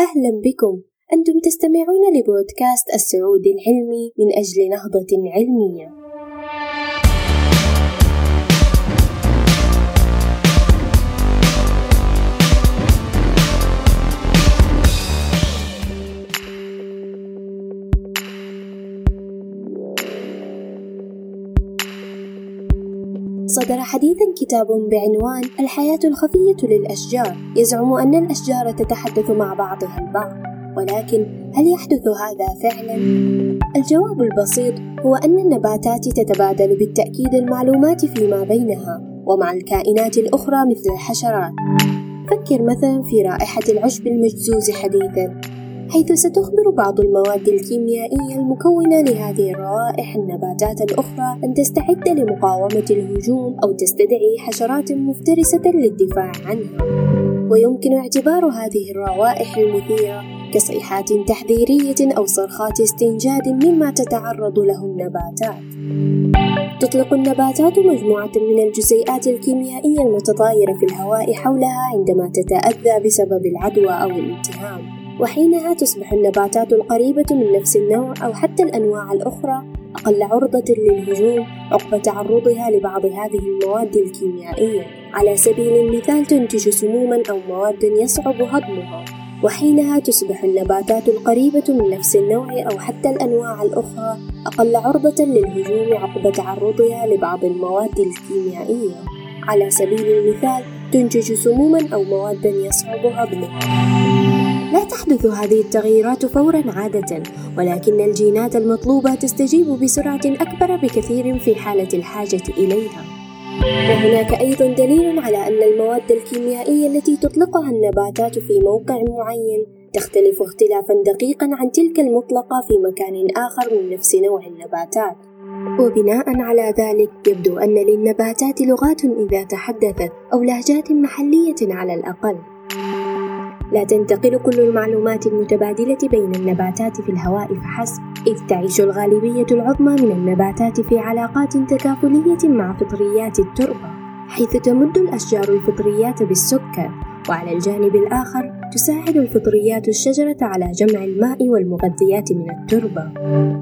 أهلا بكم. أنتم تستمعون لبودكاست السعودي العلمي من أجل نهضة علمية. صدر حديثا كتاب بعنوان الحياة الخفية للأشجار. يزعم أن الأشجار تتحدث مع بعضها البعض ولكن هل يحدث هذا فعلا؟ الجواب البسيط هو أن النباتات تتبادل بالتأكيد المعلومات فيما بينها ومع الكائنات الأخرى مثل الحشرات. فكر مثلا في رائحة العشب المجزوز حديثا. حيث ستخبر بعض المواد الكيميائية المكونة لهذه الروائح النباتات الأخرى أن تستعد لمقاومة الهجوم أو تستدعي حشرات مفترسة للدفاع عنها. ويمكن اعتبار هذه الروائح المثيرة كصيحات تحذيرية أو صرخات استنجاد مما تتعرض له النباتات. تطلق النباتات مجموعة من الجزيئات الكيميائية المتطايرة في الهواء حولها عندما تتأذى بسبب العدوى أو الالتهام وحينها تصبح النباتات القريبة من نفس النوع أو حتى الأنواع الأخرى أقل عرضة للهجوم عقب تعرضها لبعض هذه المواد الكيميائية. على سبيل المثال تنتج سموما أو مواد يصعب هضمها. وحينها تصبح النباتات القريبة من نفس النوع أو حتى الأنواع الأخرى أقل عرضة للهجوم عقب تعرضها لبعض المواد الكيميائية. على سبيل المثال تنتج سموما أو مواد يصعب هضمها لا تحدث هذه التغييرات فورا عادة ولكن الجينات المطلوبة تستجيب بسرعة أكبر بكثير في حالة الحاجة إليها. وهناك أيضا دليل على أن المواد الكيميائية التي تطلقها النباتات في موقع معين تختلف اختلافا دقيقا عن تلك المطلقة في مكان آخر من نفس نوع النباتات. وبناء على ذلك يبدو أن للنباتات لغات إذا تحدثت أو لهجات محلية على الأقل. لا تنتقل كل المعلومات المتبادلة بين النباتات في الهواء فحسب، إذ تعيش الغالبية العظمى من النباتات في علاقات تكافلية مع فطريات التربة، حيث تمد الأشجار الفطريات بالسكر، وعلى الجانب الآخر تساعد الفطريات الشجرة على جمع الماء والمغذيات من التربة،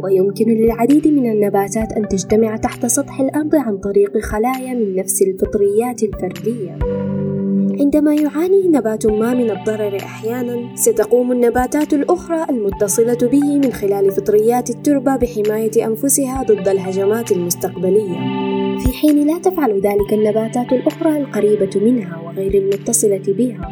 ويمكن للعديد من النباتات أن تجتمع تحت سطح الأرض عن طريق خلايا من نفس الفطريات الفردية. عندما يعاني نبات ما من الضرر أحيانا ستقوم النباتات الأخرى المتصلة به من خلال فطريات التربة بحماية أنفسها ضد الهجمات المستقبلية. في حين لا تفعل ذلك النباتات الأخرى القريبة منها وغير المتصلة بها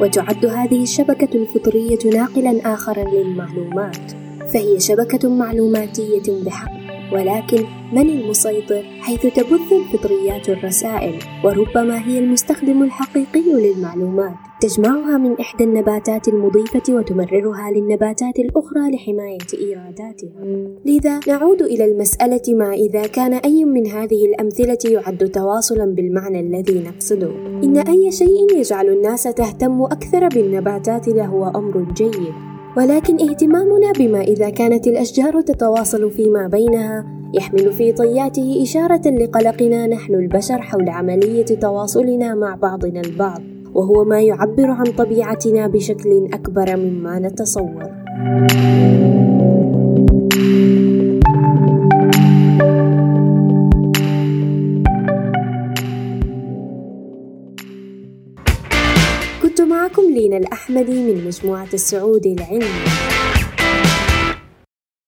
وتعد هذه الشبكة الفطرية ناقلا آخرا للمعلومات. فهي شبكة معلوماتية بحق ولكن من المسيطر حيث تبث الفطريات الرسائل؟ وربما هي المستخدم الحقيقي للمعلومات. تجمعها من إحدى النباتات المضيفة وتمررها للنباتات الأخرى لحماية إيراداتها. لذا نعود إلى المسألة ما إذا كان أي من هذه الأمثلة يعد تواصلا بالمعنى الذي نقصده. إن أي شيء يجعل الناس تهتم أكثر بالنباتات لهو أمر جيد. ولكن اهتمامنا بما إذا كانت الأشجار تتواصل فيما بينها يحمل في طياته إشارة لقلقنا نحن البشر حول عملية تواصلنا مع بعضنا البعض وهو ما يعبر عن طبيعتنا بشكل أكبر مما نتصور. معكم لينا الأحمدي من مجموعة السعودي العلمي.